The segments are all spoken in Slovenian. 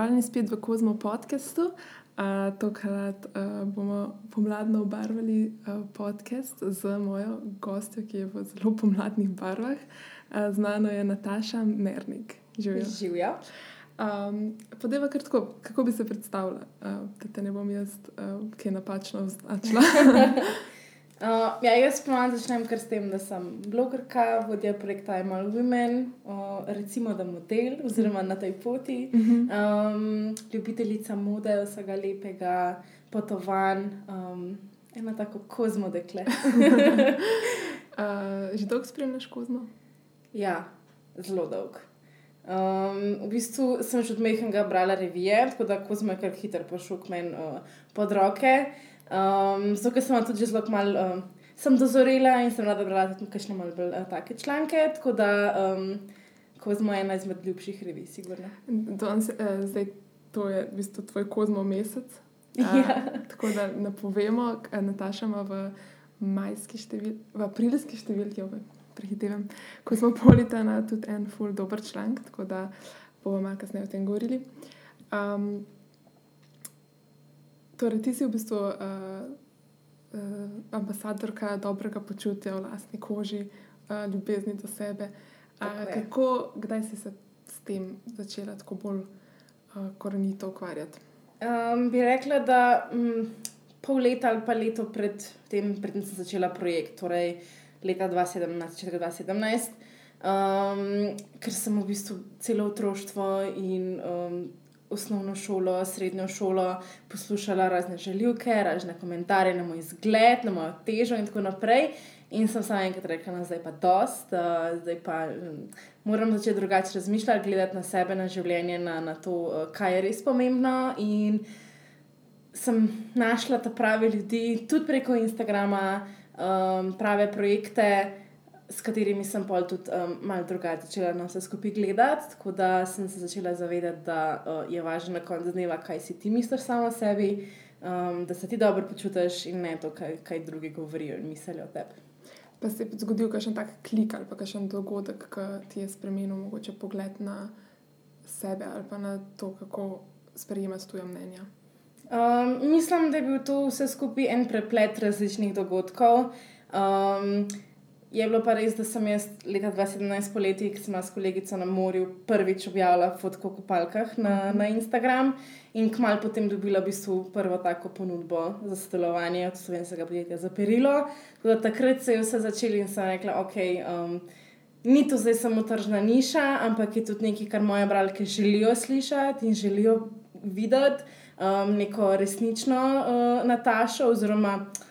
pozdravljeni spet v Kozmo podkastu. Uh, tokrat uh, bomo pomladno obarvali uh, podcast z mojo gostjo, ki je v zelo pomladnih barvah. Uh, znano je Nataša Mernik. Živijo. Živijo. Um, Podeva kratko, kako bi se predstavljala, uh, da te ne bom jaz, uh, ki je napačno označila. Uh, ja, jaz ponovno začnem kar s tem, da sem blogerka, vodja projekta Imal Women, uh, recimo da model, oziroma na tej poti, um, ljubiteljica mode, vsega lepega, potovanj, um, ena tako kozmo dekle. uh, že dolgo spremljaš kozmo? Ja, zelo dolg. Um, v bistvu sem že od mehkega brala revije, tako da kozmo je kar hitro prišel k meni uh, pod roke. Um, zato, ker sem tudi zelo malo um, sem dozorela in sem rada brala tudi nekaj malo bolj uh, take članke. Tako da, um, Kozmo je ena izmed ljubših revij, sigurno. Danes, eh, zdaj, to je v bistvu tvoj Kozmo mesec. Ja. tako da ne povemo, Nataša ima v majski številki, v aprilski številki, prehitevem, ko smo politana tudi en full dober članek, tako da bomo malo kasneje o tem govorili. Um, Torej, ti si v bistvu uh, uh, ambasadorka dobrega počutja v lastni koži, uh, ljubezni do sebe. Uh, kako, kdaj si se s tem začela tako bolj uh, korenito ukvarjati? Um, bi rekla, da um, pol leta ali pa leto pred tem, predtem sem začela projekt, torej leta 2017, 2017. Um, ker sem v bistvu celo otroštvo in um, osnovno šolo, srednjo šolo, poslušala razne željivke, razne komentarje na moj izgled, na mojo težo in tako naprej. In sem samo enkrat rekla, da no, zdaj pa dost, uh, zdaj pa um, moram začeti drugače razmišljati, gledati na sebe, na življenje, na, na to, uh, kaj je res pomembno. In sem našla ta pravi ljudi, tudi preko Instagrama, um, prave projekte s katerimi sem pol tudi um, malo drugače začela na vse skupaj gledati. Tako da sem se začela zavedati, da uh, je važno na koncu dneva, kaj si ti misliš samo o sebi, um, da se ti dobro počutiš in ne to, kaj, kaj drugi govorijo in mislijo o tebi. Pa se je zgodil kakšen tak klik ali pa kakšen dogodek, ki ti je spremenil mogoče pogled na sebe ali pa na to, kako sprejemaš tuje mnenja. Um, mislim, da je bil to vse skupaj en preplet različnih dogodkov. Um, Je bilo pa res, da sem jaz leta 2017 poleti, ki sem s kolegico na morju prvič objavila fotko o kopalkah na, mhm. na Instagram in kmalo potem dobila v bistvu prvo tako ponudbo za sodelovanje od slovenskega podjetja za perilo. Da, takrat se je vse začelo in sem rekla, ok. Um, Ni to zdaj samo tržna niša, ampak je tudi nekaj, kar moje bralke želijo slišati in želijo videti, um, neko resnično uh, Natašo, oziroma uh,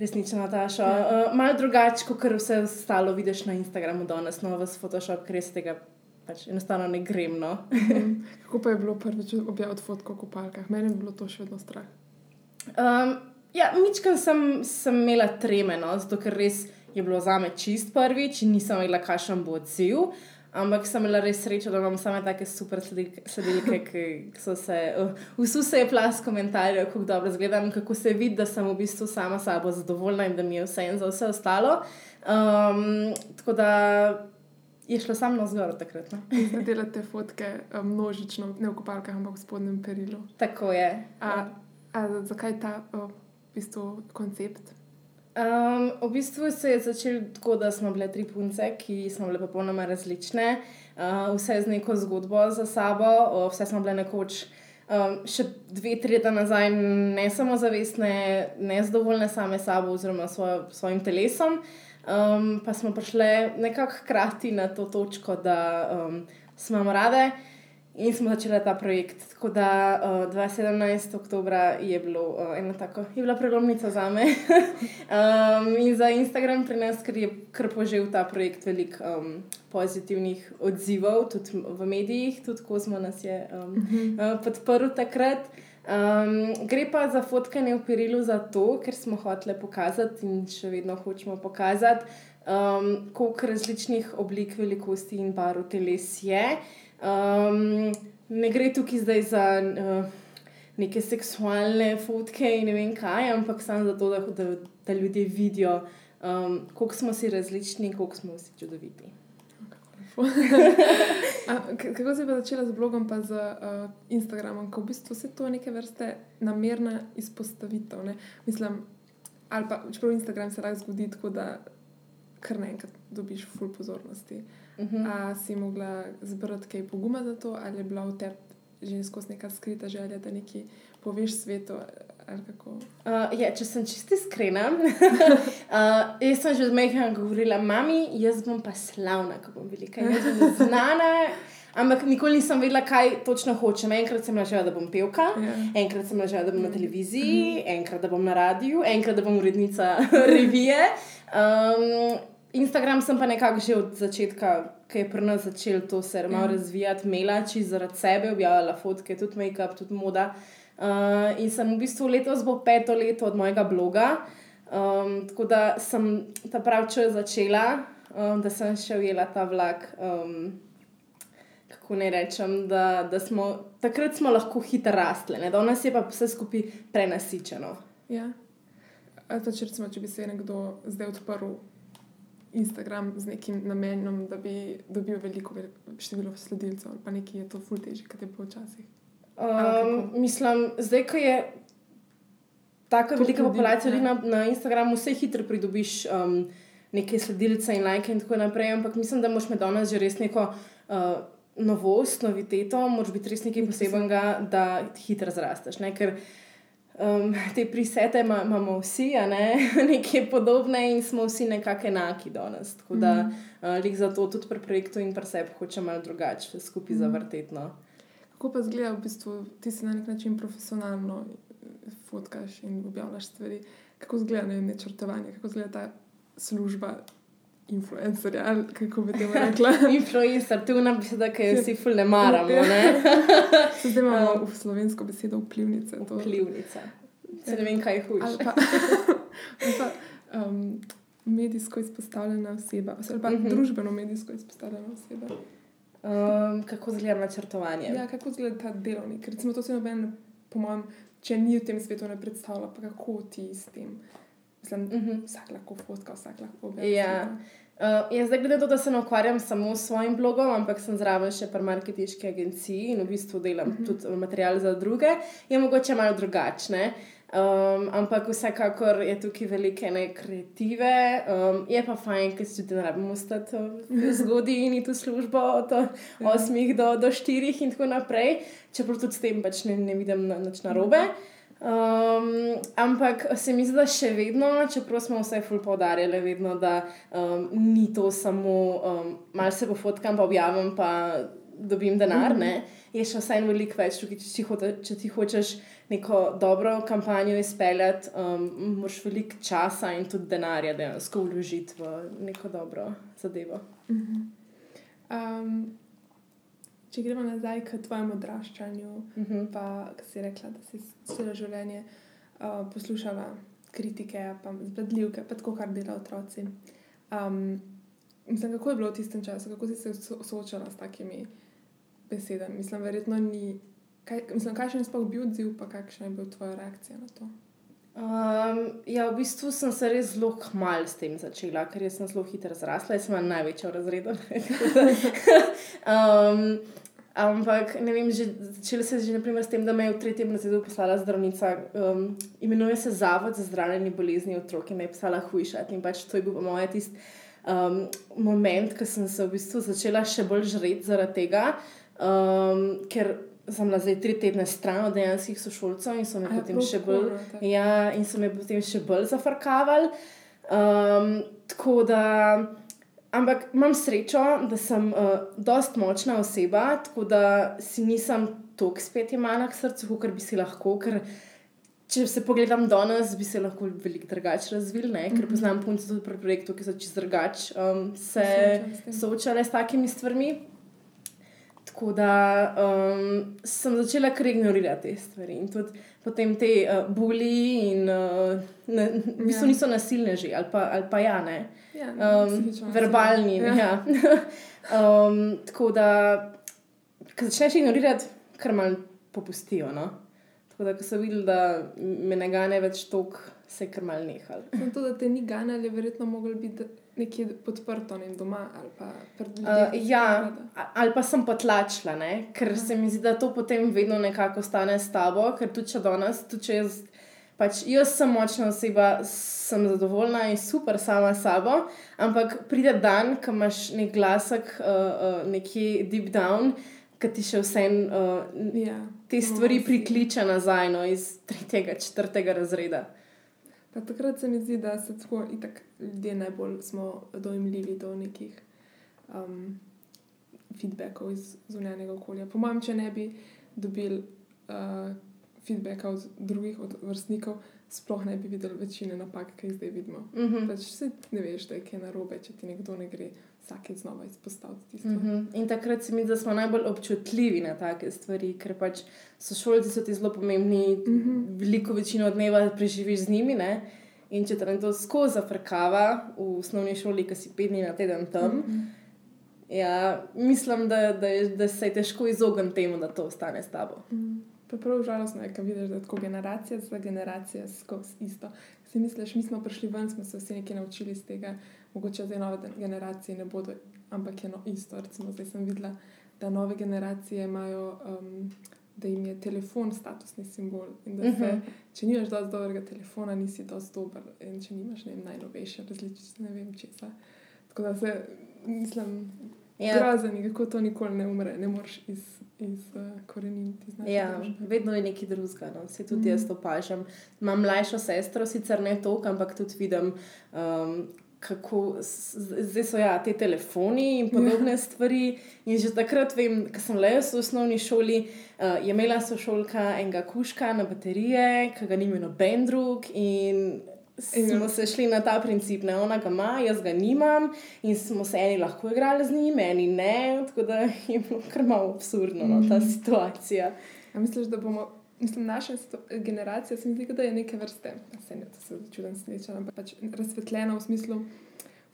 resnično Nataša. Ja. Uh, Mal drugače, kot kar vse ostalo vidiš na Instagramu, danes, no, v Photoshop, ker res tega pač enostavno ne grem. No. Mhm. Kako pa je bilo prvič objaviti fotko v kopalkah? Meni je bilo to še vedno strah. Um, ja, Mičkam sem, sem imela treme, no, zato ker res je bilo za me čist prvič in nisem vedela, kakšen bo odziv. Ampak sem imela res srečo, da imam samo take super sledilke, ki so se. Uh, vsi se je plas komentarjev, kako dobro izgledam, kako se vidi, da sem v bistvu sama sabo zadovoljna in da mi je vse in za vse ostalo. Um, tako da je šlo samo zgor takrat. No? Zdaj delate fotke množično, ne v kopalkah, ampak v spodnjem perilu. Tako je. A, a zakaj ta o, v bistvu, koncept? Um, v bistvu se je začel tako, da smo bile tri punce, ki smo bile popolnoma različne, uh, vse z neko zgodbo za sabo, uh, vse smo bile nekoč. Um, še dve, tri leta nazaj, ne samo zavestne, ne zadovoljne same sabo, oziroma svojo, svojim telesom, um, pa smo prišle nekako hkrati na to točko, da um, smo rade. In smo začeli ta projekt. Tako da uh, 2017. oktober je, bilo, uh, tako, je bila prelomnica za me um, in za Instagram pri nas, ker je kar požel ta projekt veliko um, pozitivnih odzivov, tudi v medijih, tudi ko smo nas je um, uh, podprli takrat. Um, gre pa za fotkanje v Perilu zato, ker smo hoteli pokazati in še vedno hočemo pokazati, um, koliko različnih oblik, velikosti in barv teles je. Um, ne gre tukaj zdaj za uh, neke seksualne fotke in ne vem kaj, ampak samo zato, da, da, da ljudje vidijo, um, koliko smo si različni in koliko smo vsi čudoviti. kako si pa začela z blogom, pa z uh, Instagramom, ko v bistvu vse to neke vrste namerna izpostavitev? Ne? Mislim, ali pa čeprav Instagram se lahko zgodi tako, da kar naenkrat dobiš full pozornosti. Uh mhm. -huh. A si mogla zbrati kaj poguma za to, ali je bila v tebi žensko neka skrita želja, da nekaj poveš svetu? Uh, ja, če sem čisti iskrena, uh, jaz sem že zmehna govorila, mami, jaz bom pa slavna, ko bom velika, jaz bom znana. Ampak nikoli nisem vedela, kaj točno hočem. Enkrat sem želela, da bom pevka, yeah. Ja. enkrat sem želela, da bom na televiziji, mm -hmm. enkrat da bom na radiju, enkrat da bom urednica revije. Um, Instagram sem pa nekako že od začetka, ki je pri nas začel to se malo. Ja. razvijati, melači zaradi sebe, objavljala fotke, tudi make-up, tudi moda. Uh, in sem v bistvu letos bo peto leto od mojega bloga. Um, tako da sem ta pravi čas začela, um, da sem še ujela ta vlak. Um, kako ne rečem, da, da smo takrat smo lahko hitro rasli, da nas je pa vse skupaj prenasičeno. Ja. Če, recimo, če bi se nekdo zdaj odprl Instagram z nekim namenom, da bi dobil veliko število sledilcev, pa nekaj je to ful težje, kot je bilo včasih. Um, mislim, zdaj, ko je tako velika populacija ljudi ja. na, na Instagramu, vse hitro pridobiš um, neke sledilce in like in tako naprej, ampak mislim, da moš med danes že res neko. Uh, novost, noviteto, moraš biti res nekaj posebnega, da hitro zrasteš. Ne? Ker um, te prisete ima, imamo vsi, ne? nekaj podobne in smo vsi nekako enaki danes. Tako da mm -hmm. uh, zato tudi pri projektu in pri sebi hočemo malo drugače, skupaj mm -hmm. zavrteti. No? Kako pa zgleda, v bistvu ti si na nek način profesionalno fotkaš in objavljaš stvari. Kako zgleda ne, načrtovanje, kako zgleda ta služba influencerja, ali kako bi temu rekla. Influencer, tu nam beseda, ki jo vsi ful ne maramo. Ne? Zdaj imamo um, v slovensko besedo vplivnice. Vplivnica. Se ne vem, kaj je hujše. Ali pa, ali pa um, medijsko izpostavljena oseba, ali pa uh mhm. -huh. družbeno medijsko izpostavljena oseba. Um, kako zgleda načrtovanje? Ja, kako zgleda ta delovnik? Recimo, to se noben, po mojem, če ni v tem svetu, ne predstavlja, pa kako ti s tem. Mislim, uh mhm. -huh. Vsak lahko fotka, vsak lahko objavi. Ja. Uh, jaz zdaj gledam to, da se ne ukvarjam samo s svojim blogom, ampak sem zraven še pri marketinški agenciji in v bistvu delam uh mhm. -huh. tudi material za druge. Je mogoče malo drugačne. Um, ampak vsekakor je tukaj velike ne kreative, um, je pa fajn, ker se tudi ne rabimo stati v zgodbi in iti v službo od 8 ja. do, do 4 in tako naprej, čeprav tudi s tem pač ne, ne vidim nič narobe. Uh -huh. Um, ampak se mi zdi, da še vedno, čeprav smo vse ful poudarjali, vedno, da um, ni to samo um, malo se pofotkam, pa objavim, pa dobim denar. Mm -hmm. Je še vsaj veliko več, tukaj, če, ti hote, če ti hočeš neko dobro kampanjo izpeljati, um, moraš veliko časa in tudi denarja dejansko vložiti v neko dobro zadevo. Mm -hmm. um, če gremo nazaj k tvojemu odraščanju, uh mhm. -huh. pa si rekla, da si vse življenje uh, poslušala kritike, pa zbledljivke, pa tako kar delajo otroci. Um, mislim, kako je bilo v tistem času, kako si se soočala s takimi besedami? Mislim, verjetno ni. Kaj, mislim, kakšen je sploh bil odziv, pa kakšna je bila tvoja reakcija na to? Um, ja, v bistvu sem se res zelo hmal s tem začela, ker sem zelo hitro zrasla, jaz sem največja v razredu. um, ampak ne vem, že, začela se že naprimer, s tem, da me je v tretjem razredu poslala zdravnica. Um, imenuje se Zavod za zdravljenje bolezni otrok in me je poslala hujšati. In pač to je bil moj tisti um, moment, ko sem se v bistvu začela še bolj žreti zaradi tega. Um, ker sem bila zdaj tri tedne stran od dejanskih sošolcev in so me potem še bolj, ja, in so me potem še bolj zafrkavali. Um, tako da, ampak imam srečo, da sem uh, dost močna oseba, tako da si nisem tako spet imala k srcu, kot bi si lahko. Ker, Če se pogledam danes, bi se lahko veliko drugače razvil, ne? ker mhm. poznam punce tudi pri projektu, ki so čez drugače um, se soočale s takimi stvarmi. Tako da um, sem začela kar ignorirati te stvari. In tudi potem te uh, bulji, in uh, ne, v bistvu ja. niso nasilne že, ali pa, ali pa ja, ne. Ja, um, verbalni. Ja. Ja. um, tako da, ko začneš ignorirati, kar malo popustijo. No? Tako da, ko sem videl, da me ne gane več toliko se je kar mal nehal. Samo to, da te ni ganjalo, je verjetno moglo biti nekje podprto, ne doma ali pa pred ljudmi. Uh, ja, ali pa sem potlačila, ne? ker Aha. se mi zdi, da to potem vedno nekako stane s tabo, ker tudi če danes, tudi če jaz. Pač jaz sem močna oseba, sem zadovoljna in super sama sabo, ampak pride dan, ko imaš nek glasek, uh, uh, nekje deep down, ki ti še vse uh, ja, te stvari prikliče nazaj no, iz tretjega, četrtega razreda. Pa takrat se mi zdi, da se tako itak ljudje najbolj smo dojemljivi do nekih um, feedbackov iz zunanjega okolja. Po mojem, če ne bi dobili uh, feedbacka od drugih, od vrstnikov, sploh ne bi videli večine napak, ki jih zdaj vidimo. Mm -hmm. pač ne veš, da je kaj narobe, če ti nekdo ne gre vsakeč znova izpostaviti. Mm -hmm. In takrat se mi zdi, da smo najbolj občutljivi na take stvari, ker pač so šolci so ti zelo pomembni, mm -hmm. veliko večino dneva preživiš z njimi. Ne? In če te nekdo skozi zafrkava v osnovni šoli, ki si pet dni na teden tam, mm -hmm. ja, mislim, da, da, je, da se je težko izogniti temu, da to ostane s tabo. Mm -hmm. Prav žalostno je, ko vidiš, da je tako generacija za generacijo skozi isto. Si misliš, mi smo prišli ven, smo se vsi nekaj naučili iz tega mogoče zdaj nove generacije ne bodo, ampak je no isto. Recimo, zdaj sem videla, da nove generacije imajo, um, da jim je telefon statusni simbol. In da se, uh mhm. -huh. če nimaš dovolj dobrega telefona, nisi dovolj dober. In če nimaš vem, najnovejše različice, ne vem česa. Tako da se, mislim, ja. grozen, kako to nikoli ne umre, ne moreš iz. Iz uh, korenin, ja, vedno je nekaj drugega, no. se tudi mm. jaz opažam. Imam mlajšo sestro, sicer ne toliko, ampak tudi vidim, um, kako zdaj so ja, te telefoni in podobne ja. stvari. In že takrat vem, ker sem le v osnovni šoli, uh, je imela sošolka enega kuška na baterije, ki ga ni imel noben drug. In smo se šli na ta princip, da ona ga ima, jaz ga nimam, in smo se eni lahko igrali z njim, eni ne. Tako da je bilo kar malo absurdno no, ta mhm. situacija. A misliš, da bomo Mislim, naša generacija se mi zdi, da je neke vrste, se ne da se čudem sreča, ampak pač razsvetljena v smislu,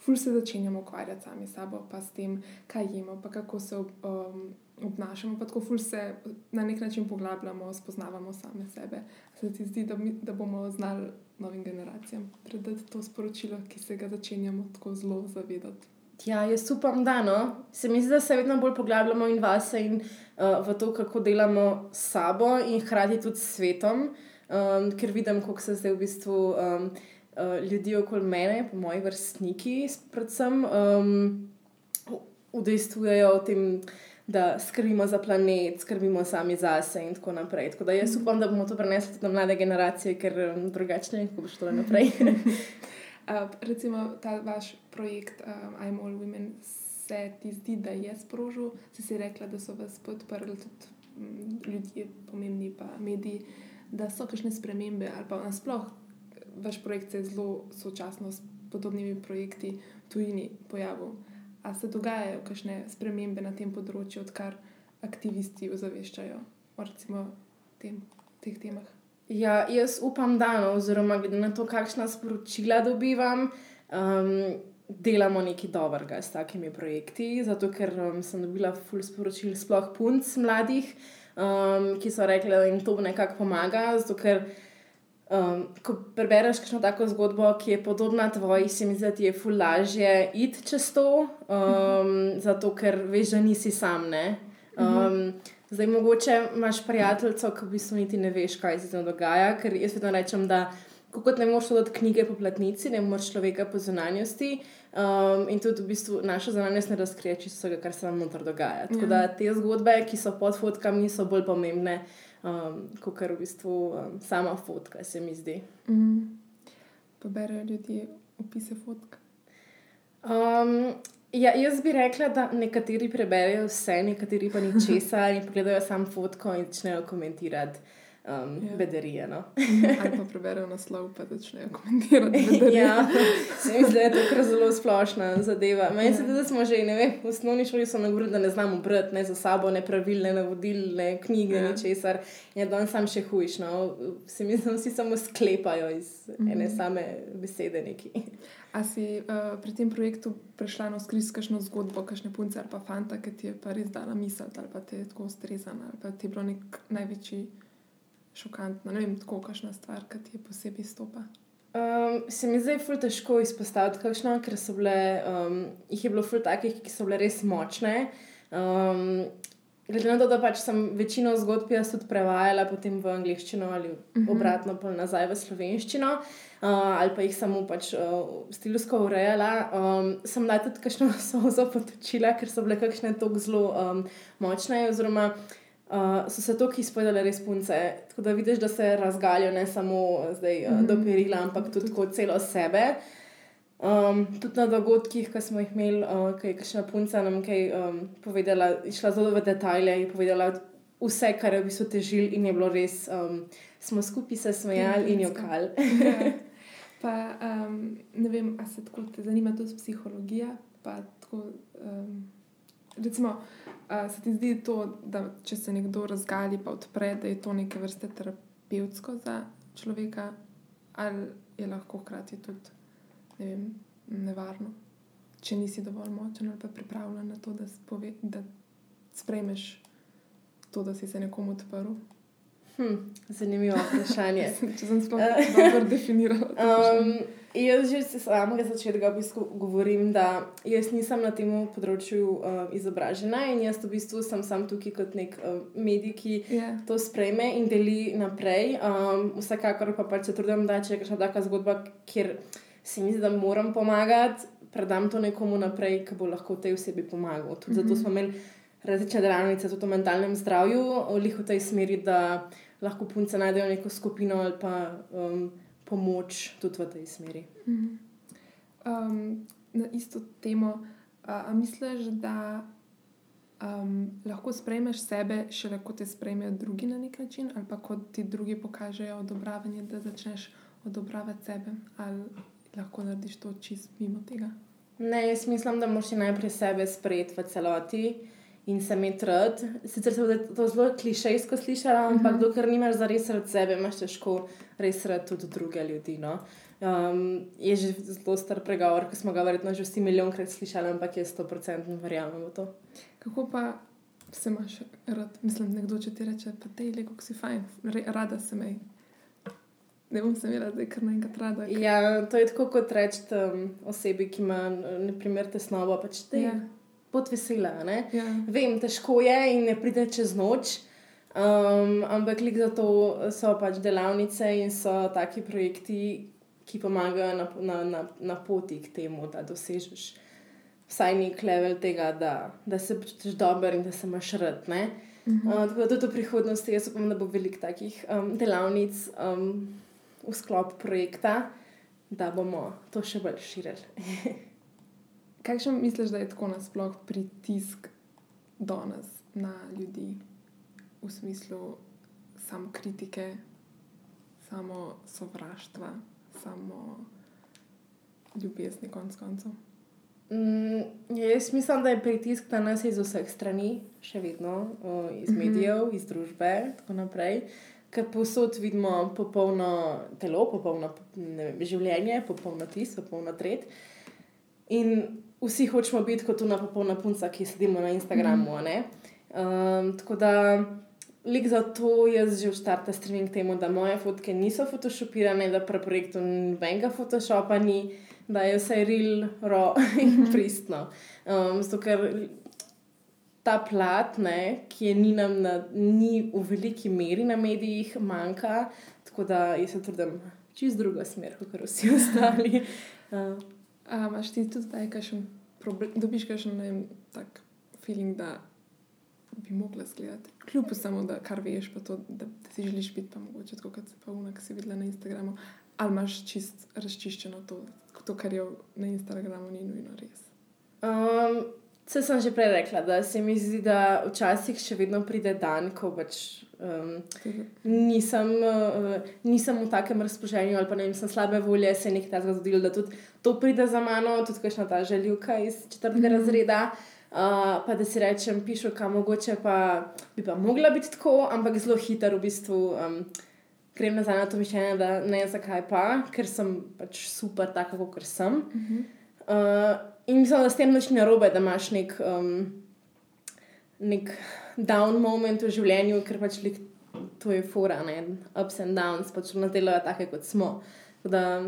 ful se začenjamo ukvarjati sami s sabo, pa s tem, kaj jemo, pa kako se um, obnašamo, pa tako ful se na nek način poglabljamo, spoznavamo same sebe. Se ti zdi, da, mi, da bomo znali novim generacijam predati to sporočilo, ki se ga začenjamo tako zelo zavedati. Ja, jaz upam, da no. Se mi zdi, da se vedno bolj poglabljamo in vase in uh, v to, kako delamo s sabo in hkrati tudi s svetom, um, ker vidim, kako se zdaj v bistvu um, uh, ljudi okoli mene, po moji vrstniki, predvsem um, udejstvujejo o tem. Da skrbimo za planet, skrbimo sami za sebe, in tako naprej. Tako da jaz upam, da bomo to prenesli tudi na mlade generacije, ker drugače ne vem, kako bo šlo naprej. Uh, recimo ta vaš projekt um, I'm All Women se ti zdi, da je sprožil, si si rekla, da so vas podprli tudi um, ljudje, pomembni pa mediji, da so kakšne spremembe ali pa nasploh vaš projekt se je zelo sočasno s podobnimi projekti tujini pojavil. A se dogajajo kakšne spremembe na tem področju, odkar aktivisti ozaveščajo o recimo tem, teh temah? Ja, jaz upam, da no, oziroma glede na to, kakšna sporočila dobivam, um, delamo nekaj dobrega s takimi projekti. Zato, ker um, sem dobila ful sporočil, sploh punc mladih, um, ki so rekli, da jim to nekako pomaga. Zato, ker um, ko prebereš kakšno tako zgodbo, ki je podobna tvoji, se mi zdi, da ti je ful lažje iti čez to, um, zato ker veš, da nisi sam. Um, Zdaj, mogoče imaš prijateljico, ki v bistvu niti ne veš, kaj se tam dogaja. Ker jaz vedno rečem, da kot ne moreš od knjige po platnici, ne moreš človeka po zunanjosti. Um, in tudi v bistvu naša zunanjost ne razkrije čisto vse, kar se nam noter dogaja. Tako da te zgodbe, ki so pod fotkami, so bolj pomembne, um, kot kar v bistvu um, sama fotka, se mi zdi. Mm. Poberajo ljudje opise fotk. Um, Ja, jaz bi rekla, da nekateri preberejo vse, nekateri pa ničesar in pogledajo samo fotko in začnejo komentirati um, ja. bederije. No? Ali pa preberejo naslov in začnejo komentirati ja, se mi zdi, da je to zelo splošna zadeva. Meni ja. se zdi, da smo že vem, v osnovni šoli na gori, da ne znamo brati ne za sabo, ne pravilne navodilne knjige, ja. ničesar. In ja, danes sam še hujš. No? Se mi zdi, da vsi samo sklepajo iz mm -hmm. ene same besede. Neki. A si uh, pri tem projektu prešla na skris kakšno zgodbo, kakšne punce ali pa fanta, ki ti je pa res dala misel ali pa te je tako ustrezana ali pa ti je bilo nek največji šokantno, ne vem, tako kakšna stvar, ki ti je posebej stopa? Um, se mi zdaj zelo težko izpostaviti, kakšno, ker so bile, um, jih je bilo ful takih, ki so bile res močne. Um, glede na to, da pač sem večino zgodb jaz tudi prevajala potem v angliščino ali uh -huh. obratno pa nazaj v slovenščino, uh, ali pa jih samo pač uh, stilsko urejala, um, sem naj tudi kakšno sozo potočila, ker so bile kakšne tako zelo um, močne. Oziroma, uh, so se toliko izpovedali res punce. Tako da vidiš, da se razgaljajo ne samo zdaj, uh, mm -hmm. do perila, ampak tudi kot celo sebe. Um, tudi na dogodkih, ki smo jih imeli, uh, ki je kakšna punca nam kaj um, povedala, išla zelo v detajle in povedala vse, kar je v bistvu težil, in je bilo res, um, smo skupaj se smejali in jokali. Ja. pa um, ne vem, ali se tako te zanima tudi psihologija. Tako, um, recimo, A se ti zdi to, da če se nekdo razgali in odpre, da je to neke vrste terapevtsko za človeka, ali je lahko hkrati tudi ne vem, nevarno, če nisi dovolj močen ali pa pripravljen na to, da, spove, da sprejmeš to, da si se nekomu odprl. Hm, zanimivo vprašanje. Če sem sploh dobro definirala. Um, jaz že od samega začetka v bistvu govorim, da jaz nisem na tem področju uh, izobražena in jaz v bistvu sem sam tukaj kot nek uh, medij, ki yeah. Ja. to sprejme in deli naprej. Um, vsekakor pa pač se trudim, da če je kakšna taka zgodba, kjer si mi zdi, da moram pomagati, predam to nekomu naprej, ki bo lahko tej osebi pomagal. Tudi mm -hmm. zato smo imeli različne delavnice tudi o mentalnem zdravju, v tej smeri, da lahko punce najdejo neko skupino ali pa um, pomoč tudi v tej smeri. Mhm. Um, na isto temo, a, a misliš, da um, lahko sprejmeš sebe, šele ko te sprejmejo drugi na nek način, ali pa ko ti drugi pokažejo odobravanje, da začneš odobravati sebe, ali lahko narediš to čist mimo tega? Ne, jaz mislim, da moraš najprej sebe sprejeti v celoti in se mi trud. Sicer se je to zelo klišejsko slišalo, ampak uh mhm. -huh. dokler nimaš za res rad sebe, imaš težko res rad tudi druge ljudi. No? Um, je že zelo star pregovor, ki smo ga verjetno že vsi milijonkrat slišali, ampak je sto procentno verjamem v to. Kako pa se imaš rad, mislim, nekdo če ti reče, pa te je, kako si fajn, rada se me. Ne bom se imela, da je kar naenkrat rada. Kar... Ja, to je tako kot reči um, osebi, ki ima, na primer, tesnobo, pač te. Ja pot vesela. Ja. Vem, težko je in ne pride čez noč. Um, ampak klik za to so pač delavnice in so taki projekti, ki pomagajo na, na, na, na poti k temu, da dosežeš vsaj nek level tega, da, da se počutiš dober in da se imaš rad. Uh -huh. uh, tako da tudi v prihodnosti jaz upam, da bo veliko takih um, delavnic um, v sklopu projekta, da bomo to še bolj širili. Kakšen misliš, da je tako nasplošno pritisk danes na ljudi v smislu samo kritike, samo sovraštva, samo ljubezni, konc koncev? Mm, jaz mislim, da je pritisk na nas iz vseh strani, še vedno o, iz mhm. medijev, mm -hmm. iz družbe in tako naprej. Ker posod vidimo popolno telo, popolno vem, življenje, popolno tis, popolno tret. In vsi hočemo biti kot una popolna punca, ki sedimo na Instagramu. Mm. Um, tako da, lik za to jaz že v startu stremim k temu, da moje fotke niso photoshopirane, da pri projektu nobenega photoshopa ni, da je vse real, raw in mhm. pristno. Um, zato, ker ta plat, ne, ki je ni nam na, ni v veliki meri na medijih, manjka, tako da jaz se trudim čist druga smer, kot vsi ostali. Uh, Imáš ti tudi zdaj kakšen problem, dobiš kakšen tak feeling, da bi mogla zgledati. Kljub samo, da kar veš, pa to, da, da si želiš biti, pa mogoče tako, kot se pa unak si videla na Instagramu, ali imaš čist razčiščeno to, to kar je na Instagramu, ni nujno res. Um, Se sem že prej rekla, da se mi zdi, da včasih še vedno pride dan, ko pač, um, nisem, uh, nisem v takem razpoloženju ali pa ne vem, sem slabe volje, se je nekaj takega zgodilo, da tudi to pride za mano, tudi kakšna ta željuka iz četrtega mm -hmm. razreda. Uh, pa da si rečem, pišem, kam mogoče pa bi pa mogla biti tako, ampak zelo hitro v bistvu um, grem nazaj na to mišljenje, da ne vem zakaj pa, ker sem pač super, tako kot sem. Mm -hmm. uh, In mislim, da s tem nič ne robe, da imaš nek, um, nek down moment v življenju, ker pač lik, to je fora, ne ups and downs, pač na delo je take, kot smo. Da,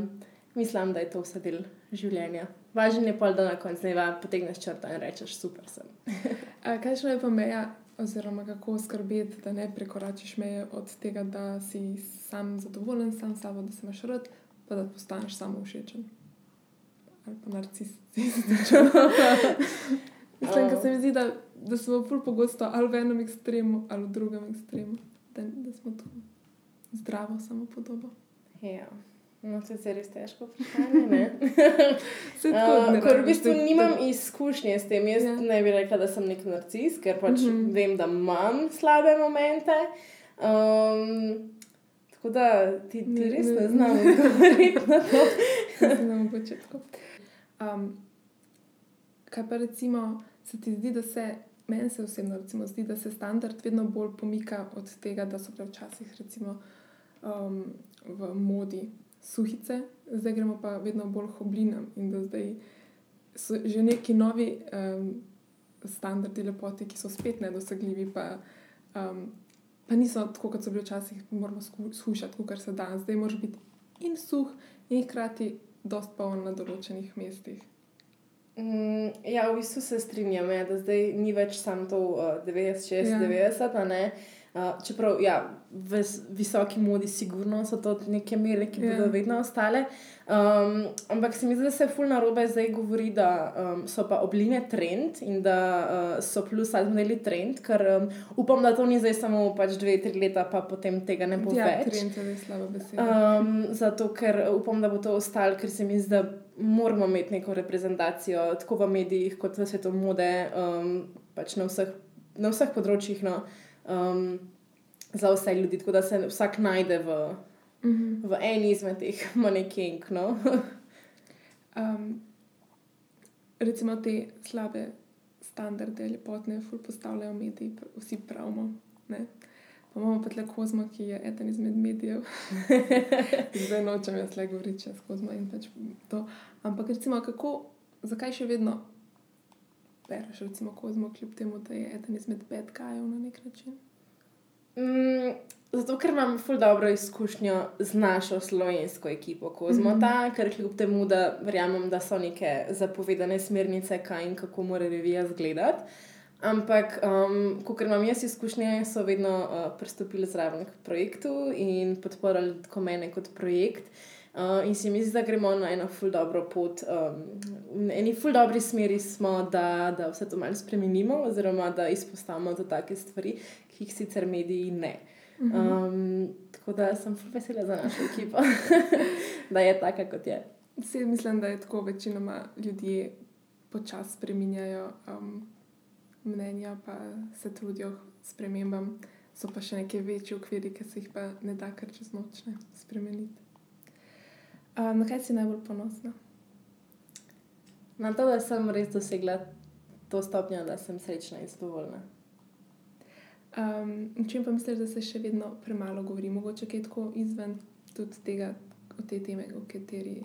mislim, da je to vse del življenja. Važno je pa, da na koncu dneva potegneš črto in rečeš, super sem. kaj še je pa meja, oziroma kako skrbeti, da ne prekoračiš meje od tega, da si sam zadovoljen, sam s sabo, da se imaš rad, pa da postaneš samo všečen. Ali pa narcisističen. Mislim, da se mi zdi, da, da smo bolj pogosto ali v enem ekstremu ali v drugem ekstremu, da, da smo tu zdravo, samo podobo. Ja. No, to je res težko vprašanje. uh, ker v bistvu nimam izkušnje s tem. Jaz ja. ne bi rekla, da sem nek narcis, ker pač mm -hmm. vem, da imam slabe momente. Um, tako da ti, ti ne, res ne, ne znam govoriti na to. Na začetku. Um, kaj pa recimo se ti zdi, da se. Meni se osebno recimo, zdi, da se standard vedno bolj pomika od tega, da so bile včasih recimo, um, v modi suhice, zdaj gremo pa vedno bolj hoblinam in da zdaj so že neki novi um, standardi lepote, ki so spet nedosegljivi, pa, um, pa niso tako, kot so bili včasih, moramo skušati, kar se da. Zdaj moraš biti in suh, in hkrati dost poln na določenih mestih. Mm, ja, v bistvu se strinjam, ja, da zdaj ni več samo to uh, 96, ja. 90, čeprav ja, v visoki modi, sigurno so to neke mere, ki bodo yeah. Ja. vedno ostale. Um, ampak se mi zdi, da se fulno robe zdaj govori, da um, so pa obline trend in da uh, so plus ali zmeli trend, ker um, upam, da to ni zdaj samo pač dve, tri leta, pa potem tega ne bo ja, več. Trend je slaba beseda. Um, zato, ker upam, da bo to ostalo, ker se mi zdi, da moramo imeti neko reprezentacijo, tako v medijih, kot v svetu mode, um, pač na vseh, na vseh področjih. No um, za vse ljudi, tako da se vsak najde v, mm -hmm. v eni izmed teh manekenk. No? um, recimo te slabe standarde, lepotne, ful postavljajo mediji, vsi pravimo. Ne? Pa imamo pa tle kozmo, ki je eden izmed medijev. Zdaj nočem jaz le govoriti čez kozmo in pač to. Ampak recimo, kako, zakaj še vedno bereš recimo kozmo, kljub temu, da je eden izmed petkajev na nek način? Mm, zato, ker imam ful dobro izkušnjo z našo slovensko ekipo Kozmota, mm -hmm. ker kljub temu, da verjamem, da so neke zapovedane smernice, kaj in kako mora revija izgledati. Ampak, um, ko imam jaz izkušnje, so vedno uh, pristopili zraven k projektu in podporili tako mene kot projekt. Uh, in se mi zdi, da gremo na eno ful dobro pot. Um, v eni ful dobri smeri smo, da, da vse to malo spremenimo, oziroma da izpostavimo za take stvari, ki jih sicer mediji ne. Um, tako da sem vesela za našo ekipo, da je taka, kot je. Vsi mislim, da je tako večinoma ljudi počasi spremenjajo um, mnenja, pa se trudijo s premembam. So pa še neke večje okviri, ki se jih pa ne da kar čez noč ne spremeniti. Um, na kaj si najbolj ponosna? Na to, da sem res dosegla to stopnjo, da sem srečna in zadovoljna. Um, če pa misliš, da se še vedno premalo govori, mogoče je tako izven tudi tega, te teme, o kateri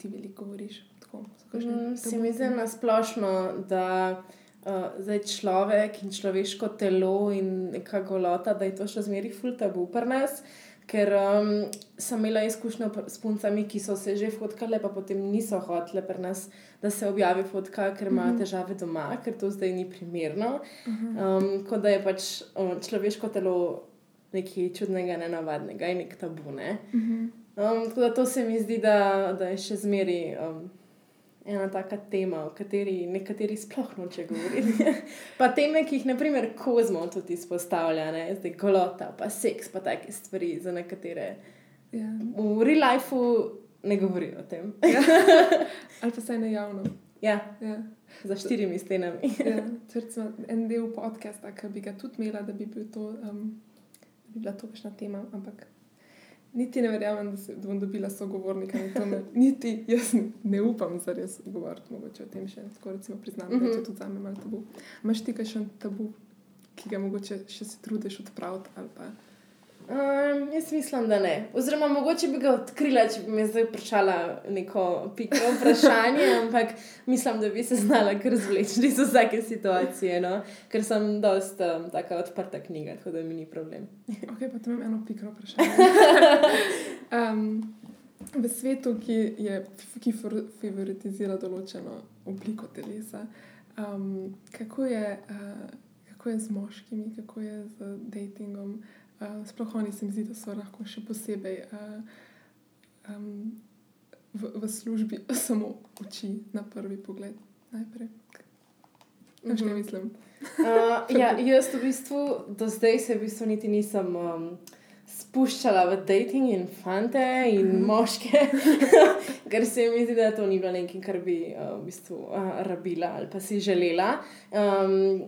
ti veliko govoriš. Tako, mm, se mi zdi na splošno, da uh, človek in človeško telo in neka golota, da je to še zmeraj ful tabu pri nas. Uh, Ker um, sem imela izkušnjo s puncami, ki so se že fotkale, pa potem niso hotele pri nas, da se objavi fotka, ker imajo mhm. težave doma, ker to zdaj ni primerno. Mhm. Um, kot da je pač um, človeško telo nekaj čudnega, nenavadnega in nek tabu. Ne? Mhm. Um, tako da to se mi zdi, da, da je še zmeraj. Um, ena taka tema, o kateri nekateri sploh noče govoriti. pa teme, ki jih naprimer kozmo tudi izpostavlja, ne? zdaj golota, pa seks, pa take stvari, za nekatere. Ja. V real lifeu ne govorijo o tem. ja. Ali pa saj ne javno. Ja. ja. Za štirimi stenami. ja. Recimo, en del podcasta, ki bi ga tudi imela, da bi, bil to, um, da bi bila to večna tema, ampak niti ne verjamem, da, se, da bom dobila sogovornika. Niti jaz ne upam za res govoriti o tem še. Tako recimo priznam, mm -hmm. da je mhm. to tudi za me malo tabu. Imaš ti kaj še tabu, ki ga mogoče še se trudiš odpraviti ali pa. Um, jaz mislim, da ne. Oziroma, mogoče bi ga odkrila, če bi me zdaj vprašala neko pikro vprašanje, ampak mislim, da bi se znala kar zvleči iz vsake situacije, no? ker sem dosta um, tako odprta knjiga, tako da mi ni problem. ok, pa tu imam eno pikro vprašanje. um, v svetu, ki, je, ki favoritizira določeno obliko telesa, um, kako, je, uh, kako je z moškimi, kako je z datingom. Uh, sploh oni se mi zdi, da so lahko še posebej uh, um, v, v službi samo oči na prvi pogled. Najprej. Kaj mm -hmm. mislim? uh, ja, jaz v bistvu do zdaj se v bistvu niti nisem. Um, spuščala v dating in fante in mhm. moške, ker se mi zdi, da to ni bilo nekaj, kar bi uh, v bistvu uh, rabila ali pa si želela. Um,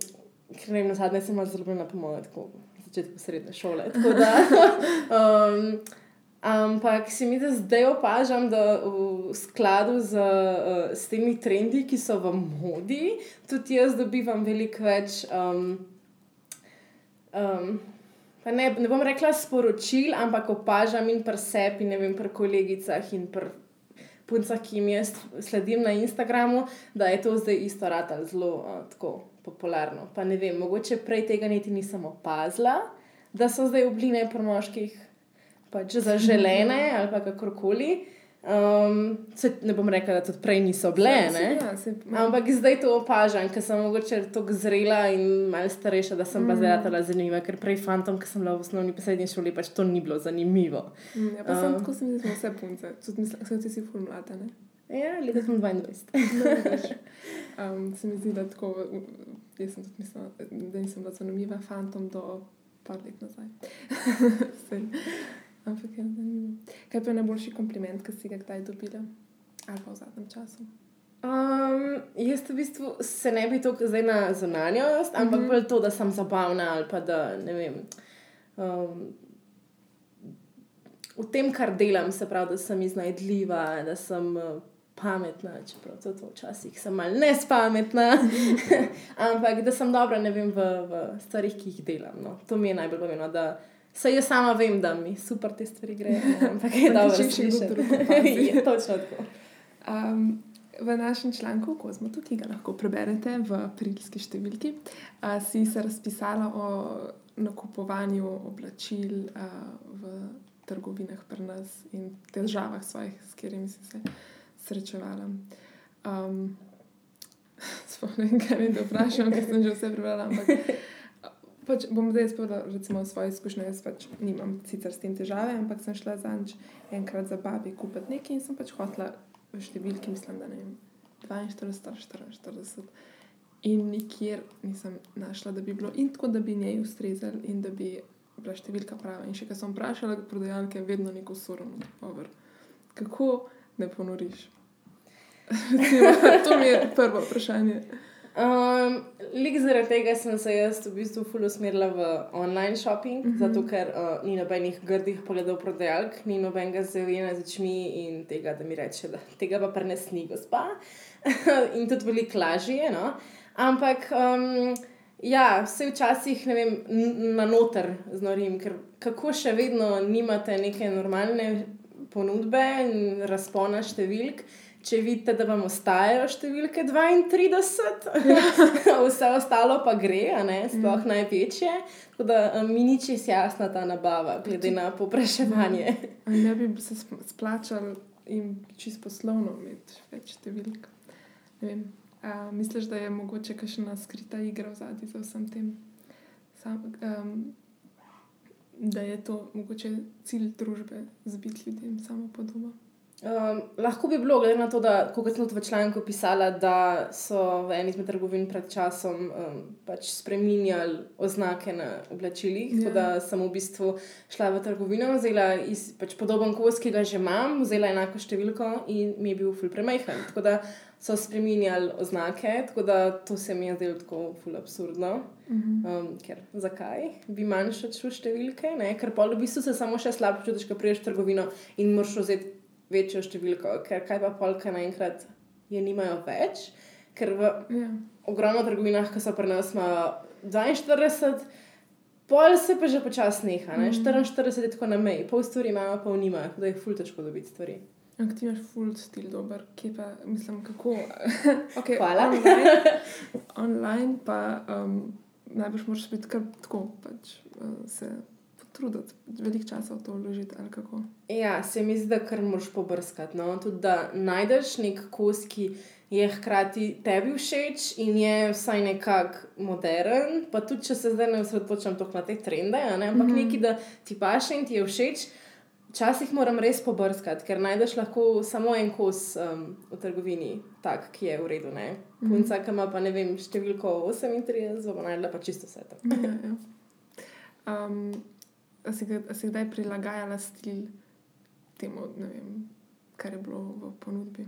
ker ne vem, na zadnje sem zelo zelo na pomoč, tako začetku srednje šole. Da, um, ampak se mi da zdaj opažam, da v skladu z, uh, s temi trendi, ki so v modi, tudi jaz dobivam veliko več. Um, um, ne, ne bom rekla sporočil, ampak opažam in pri sebi, ne vem, pri kolegicah in pri puncah, ki jim jaz sledim na Instagramu, da je to zdaj isto rad ali zelo uh, tako popularno. Pa ne vem, mogoče prej tega niti nisem opazila, da so zdaj obline pri moških pač zaželene ali pa kakorkoli. Um, ne bom rekla, da tudi prej niso bile, ja, se, ja, ampak zdaj to opažam, ker sem mogoče tako zrela in malo starejša, da sem mm. bila zelo zanimiva, ker prej fantom, ki sem bila v osnovni poslednji šoli, pač to ni bilo zanimivo. Mm, ja, pa um, sem tako se mi zdi, vse punce, tudi mislim, da si formulata. Ja, leta sem 22. no, um, se mi zdi, da tako, jaz sem tudi mislila, da nisem bila zanimiva fantom do par let nazaj. Ampak je zanimivo. Kaj pa je najboljši kompliment, ki si ga kdaj dobila, ali pa v zadnjem času? Um, jaz v bistvu se ne bi to zdaj na zunanjost, ampak mm -hmm. to, da sem zabavna ali pa da ne vem. Um, v tem, kar delam, se pravi, da sem iznajdljiva, da sem uh, pametna, čeprav to, to včasih sem malo nespametna, ampak da sem dobra vem, v, v stvarih, ki jih delam. No. To mi je najbolj pomembno. Saj jaz sama vem, da mi super te stvari grejo, ampak je dobro, če še kdo drug. Je točno tako. Um, v našem članku, ko smo tukaj, ga lahko preberete v aprilski številki, uh, si se razpisala o nakupovanju oblačil uh, v trgovinah pri nas in težavah svojih, s katerimi si se srečevala. Um, Spomnim, kaj mi je vprašal, ker sem že vse prebrala. Ampak, pač bom zdaj povedal svoje izkušnje. Jaz pač nimam sicer s tem težave, ampak sem šla za nič enkrat za babi kupiti nekaj in sem pač hotla v številki, mislim, da ne vem, 42, 44. In nikjer nisem našla, da bi bilo in tako, da bi njej ustrezali in da bi bila številka prava. In še kar sem vprašala, prodajalke, vedno neko sorodno odgovor. Kako ne ponoriš? to mi je prvo vprašanje. Um, lik zaradi tega sem se jaz v bistvu fully usmerila v online shopping, mm -hmm. zato ker uh, ni nobenih grdih pogledov prodajalk, ni nobenega zelena z očmi in tega, da mi reče, da tega pa prenesni gospa. in tudi veliko lažje. No? Ampak. Um, Ja, vse včasih vem, na noter znorim, ker kako še vedno nimate neke normalne ponudbe in razpona številk če vidite, da vam ostajajo številke 32, vse ostalo pa gre, ne, sploh mm. največje. Tako da mi ni čest jasna ta nabava, glede na popraševanje. Ne bi se splačal in čist poslovno imeti več številk. A, misliš, da je mogoče kakšna skrita igra v zadnji za vsem tem? Sam, um, da je to mogoče cilj družbe, zbiti ljudem samo po domu. Um, lahko bi bilo, glede na to, da kot sem v članku pisala, da so v eni izmed trgovin pred časom um, pač spremenjali oznake na oblačilih. Yeah. Tako da ja. sem v bistvu šla v trgovino, vzela iz, pač podoben kos, ki ga že imam, vzela enako številko in mi je bil ful premajhen. Tako da so spremenjali oznake, tako da to se mi je zdelo tako ful absurdno. Mm -hmm. um, ker zakaj bi manjšal številke? Ne? Ker pa v bistvu se samo še slabo čutiš, ko priješ v trgovino in moraš vzeti večjo številko, ker kaj pa polka naenkrat je nimajo več, ker v ja. ogromno trgovinah, ki so pri nas, ima 42. Pol se pa že počasi neha, ne? mm. 44 je tako na meji, pol stvari imajo, pa v njima, da je ful težko dobiti stvari. Ampak ti imaš ful stil, dober, ki pa mislim, kako. okay, Hvala. Online, online pa um, najbrž moraš biti kar tako, pač uh, se truditi, veliko časa v to vložiti. Ja, se mi zdi, da kar moraš pobrskati. No? Tudi da najdeš nek kos, ki je hkrati tebi všeč in je vsaj nekako modern. Pa tudi, če se zdaj ne osredotočam toliko na te trende, ne? ampak mm -hmm. nekaj, da ti paše in ti je všeč. Včasih moram res pobrskati, ker najdeš lahko samo en kos um, v trgovini, tak, ki je v redu. Ne? Mhm. Punca, ki ima pa ne vem, številko 38, zelo najdela pa čisto vse to. Ja, ja. Um, a si, si kdaj prilagajala stil temu, vem, kar je bilo v ponudbi?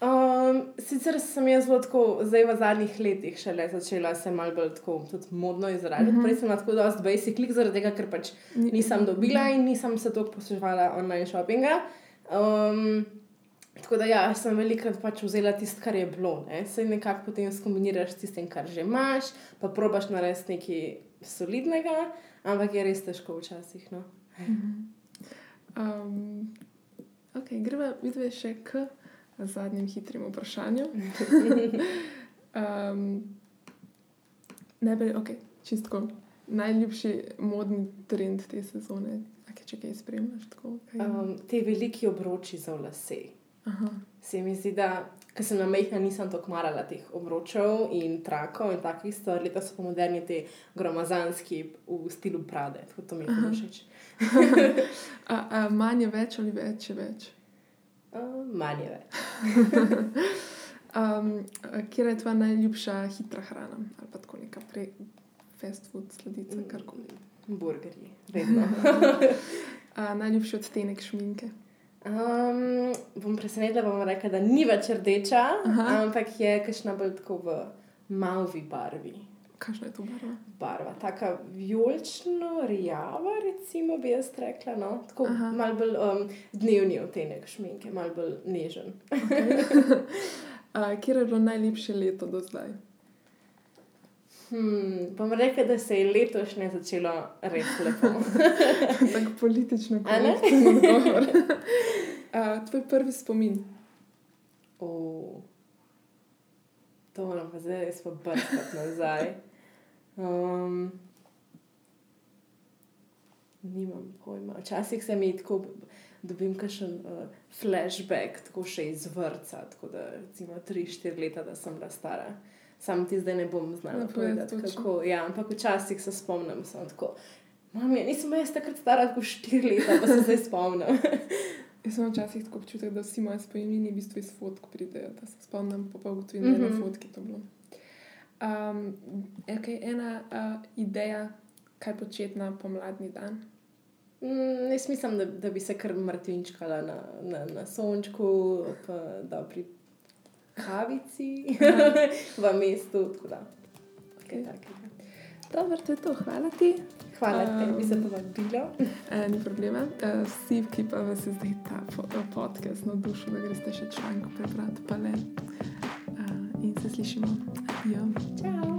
Um, sicer sem jaz zelo tako, zdaj v zadnjih letih šele začela se malo bolj tako modno izražati. Mm -hmm. Prej sem tako dosti basic klik, zaradi tega, ker pač nisem dobila in nisem se toliko posluževala online shoppinga. Um, tako da ja, sem velikrat pač vzela tisto, kar je bilo. Ne? Se nekako potem skombiniraš s tistim, kar že imaš, pa probaš narediti nekaj solidnega, ampak je res težko včasih. No? Mm -hmm. um, ok, gremo videti še k zadnjem hitrim vprašanju. um, Najprej, ok, čistko. Najljubši modni trend te sezone, kaj če kaj spremljaš? Tako, kaj? Um, te veliki obroči za vse. Se mi zdi, da ker sem na mehna, nisem tako marala teh obročev in trakov in takih stvari, da so pa moderni ti gromazanski v stilu Prade. Tako to mi je všeč. Manje več ali več je več? Uh, Manje več. um, kje je tvoja najljubša hitra hrana ali pa tako neka pre, fast food sledica, mm, karkoli? Burgerji, vedno. uh, najljubši odtenek šminke. Um, bom presenetila, bom rekla, da ni več rdeča, Aha. ampak je kakšna bolj tako v malvi barvi. Kakšna je to barva? Barva, tako vijolično, rjava, recimo bi jaz rekla. No? Tako malo bolj um, dnevni odtenek šminke, malo bolj nežen. Okay. uh, kje je bilo najlepše leto do zdaj? Hmm, bom rekla, da se je letošnje začelo res lepo. Tako politično, kot je odgovor. uh, tvoj prvi spomin. Oh. To moram pa zdaj res pobrskati nazaj. Um, nimam pojma. Včasih se mi tako dobim kakšen uh, flashback, tako še iz vrca, tako da recimo 3-4 leta, da sem bila stara. Sam ti zdaj ne bom znala povedati, kako. Ja, ampak včasih se spomnim, sem tako. Mami, nisem jaz takrat stara, tako 4 leta, pa se zdaj spomnim. Jaz sem včasih tako občutek, da vsi moji spomini v bistvu iz fotk pridejo, da se spomnim, pa pa ugotovim, da je na mhm. fotki to bilo. Um, okay, ena uh, ideja, kaj početi na pomladni dan. Mm, jaz mislim, da, da bi se kar mrtvinčkala na, na, na sončku, pa da pri kavici v mestu. Okay, Dobro, to je to. Hvala ti. Hvala da um, si to vabila. Ni problema. Uh, vsi, ki pa vas je zdaj ta podcast navdušil, da greste še članek prebrati, pa le. Uh, in se slišimo. Adijo. Ciao.